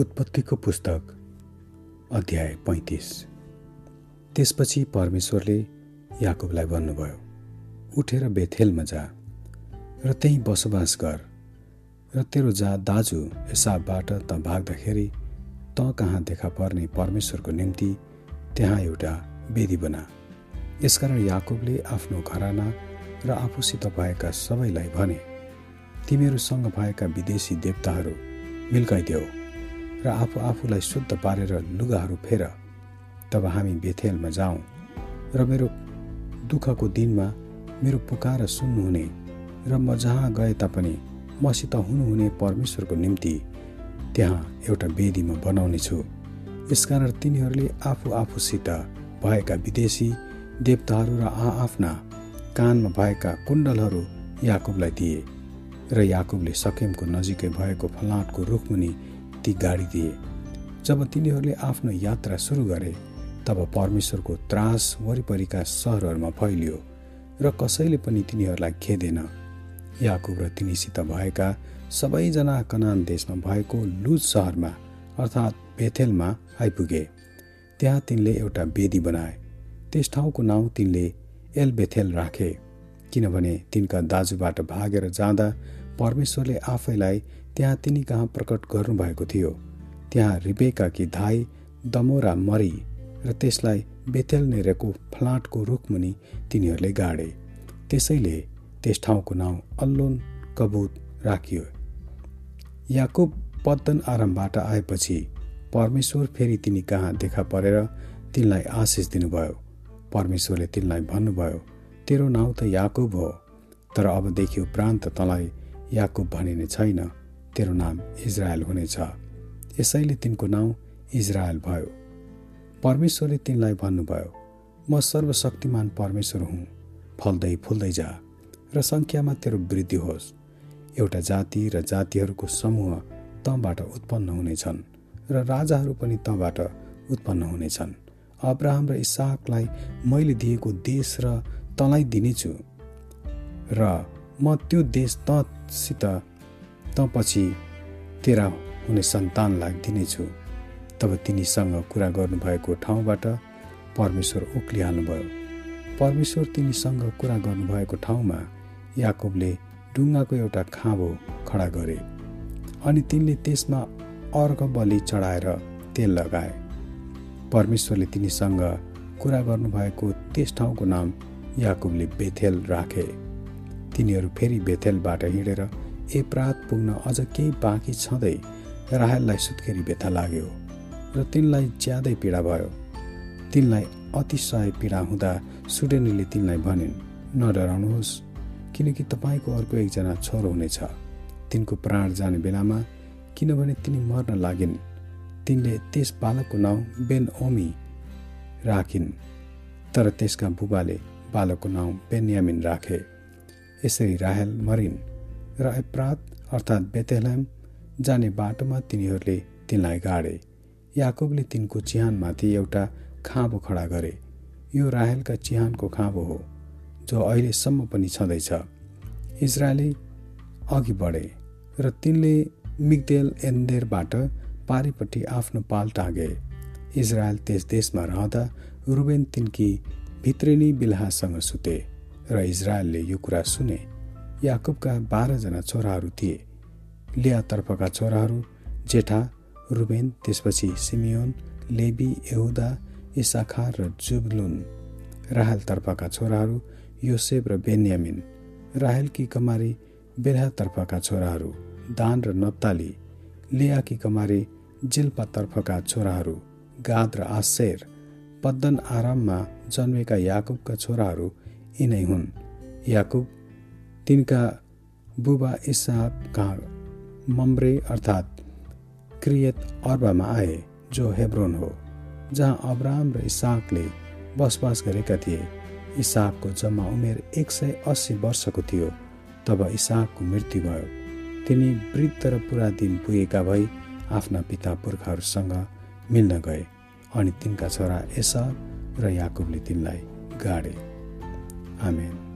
उत्पत्तिको पुस्तक अध्याय पैँतिस। त्यसपछि परमेश्वरले याकुबलाई भन्नुभयो उठेर बेथेलमा जा र त्यहीँ बसोबास गर र तेरो जा दाजु हिसाबबाट त भाग्दाखेरि त कहाँ देखा पर्ने परमेश्वरको निम्ति त्यहाँ एउटा वेदी बना। यसकारण याकुबले आफ्नो घराना र आफूसित भएका सबैलाई भने तिमीहरूसँग भएका विदेशी देवताहरू मिल्काइदेऊ। र आफू आफूलाई शुद्ध पारेर लुगाहरू फेर तब हामी बेथेलमा जाउँ र मेरो दुःखको दिनमा मेरो पुकार सुन्नुहुने र म जहाँ गए तापनि मसित हुनुहुने परमेश्वरको निम्ति त्यहाँ एउटा वेदी म बनाउने छु यसकारण तिनीहरूले आफू आफूसित भएका विदेशी देवताहरू र आआफ्ना कानमा भएका कुण्डलहरू याकुबलाई दिए र याकुबले सकेमको नजिकै भएको फलाटको रुखमुनि ती गाडी दिए। जब तिनीहरूले आफ्नो यात्रा सुरु गरे तब परमेश्वरको त्रास वरिपरिका सहरहरूमा फैलियो र कसैले पनि तिनीहरूलाई खेदेन। याकुब र तिनीसित भएका सबैजना कनान देशमा भएको लुज सहरमा अर्थात् बेथेलमा आइपुगे। त्यहाँ तिनले एउटा वेदी बनाए। त्यस ठाउँको नाउँ तिनले एल बेथेल राखे किनभने तिनका दाजुबाट भागेर जाँदा परमेश्वरले आफैलाई त्यहाँ तिनी कहाँ प्रकट गर्नुभएको थियो? त्यहाँ रिबेका कि धाई दमोरा मरी र त्यसलाई बेतेल नेरेको फ्लाटको रुखमुनि तिनीहरूले गाडे। त्यसैले त्यस ठाउँको नाउँ अल्लोन कबुत राखियो। याकुब पद्दन आरामबाट आएपछि परमेश्वर फेरि तिनी कहाँ देखा परेर तिनलाई आशिष दिनुभयो। परमेश्वरले तिनलाई भन्नुभयो तेरो नाउँ त याकुब हो तर अबदेखि उपरान्त तँलाई याकुब भनिने छैन तेरो नाम इजरायल हुनेछ। यसैले तिनको नाउँ इजरायल भयो। परमेश्वरले तिनलाई भन्नुभयो म सर्वशक्तिमान परमेश्वर हुँ। फल्दै फुल्दै जा र सङ्ख्यामा तेरो वृद्धि होस्। एउटा जाति र जातिहरूको समूह तँबाट उत्पन्न हुनेछन् र राजाहरू पनि तँबाट उत्पन्न हुनेछन्। अब्राहम र इसाकलाई मैले दिएको देश र तँलाई दिनेछु। र म त्यो देश तँसित त पछि तेरा हुने सन्तानलाई दिनेछु तब तिनीसँग कुरा गर्नुभएको ठाउँबाट परमेश्वर उक्लिहाल्नुभयो। परमेश्वर तिनीसँग कुरा गर्नुभएको ठाउँमा याकुबले ढुङ्गाको एउटा खाँबो खडा गरे अनि तिनले त्यसमा अर्घ बलि चढाएर तेल लगाए। परमेश्वरले तिनीसँग कुरा गर्नुभएको त्यस ठाउँको नाम याकुबले बेथेल राखे। तिनीहरू फेरि बेथेलबाट हिँडेर एप्रात पुग्न अझ केही बाँकी छँदै राहेललाई सुत्केरी व्यथा लाग्यो र तिनलाई ज्यादै पीडा भयो। तिनलाई अतिशय पीडा हुँदा सुडेनीले तिनलाई भनिन् नडराउनुहोस् किनकि तपाईँको अर्को एकजना छोरो हुनेछ। तिनको प्राण जाने बेलामा किनभने तिनी मर्न लागिन्। तिनले त्यस बालकको नाउँ बेन ओमी राखिन्। तर त्यसका बुबाले बालकको नाउँ बेन्यामिन राखे। यसरी राहेल मरिन् र एप्रात अर्थात् बेतेलम जाने बाटोमा तिनीहरूले तिनलाई गाडे। याकुबले तिनको चिहानमाथि एउटा खाँबो खडा गरे। यो राहेलका चिहानको खाँबो हो जो अहिलेसम्म पनि छँदैछ। इजरायली अघि बढे र तिनले मिगदेल एन्देरबाट पारिपट्टि आफ्नो पाल टाँगे। इजरायल त्यस देशमा रहँदा रुबेन तिनकी भित्रिनी बिल्हासँग सुते। र इजरायलले यो कुरा सुने। याकुबका बाह्रजना छोराहरू थिए। लियातर्फका छोराहरू जेठा रुबेन त्यसपछि सिमियोन लेबी यहुदा इसाखार र जुबलुन। राहेलतर्फका छोराहरू योसेफ र बेन्यामिन। राहेलकी कमारी बेलातर्फका छोराहरू दान र नप्ताली। लियाकी कमारी जिल्पातर्फका छोराहरू गाद र आशेर पद्दन आराममा जन्मेका याकुबका छोराहरू यिनै हुन्। याकुब तिनका बुबा कहाँ मम्रे अर्थात् क्रियत अर्बामा आए जो हेब्रोन हो जहाँ अब्राहम र इसाकले बसोबास गरेका थिए। इसाकको जम्मा उमेर एक सय अस्सी वर्षको थियो तब इसाकको मृत्यु भयो। तिनी वृद्ध र पुरा दिन पुगेका भई आफ्ना पिता पुर्खाहरूसँग मिल्न गए अनि तिनका छोरा एसा र याकुबले तिनलाई गाडे। Amen.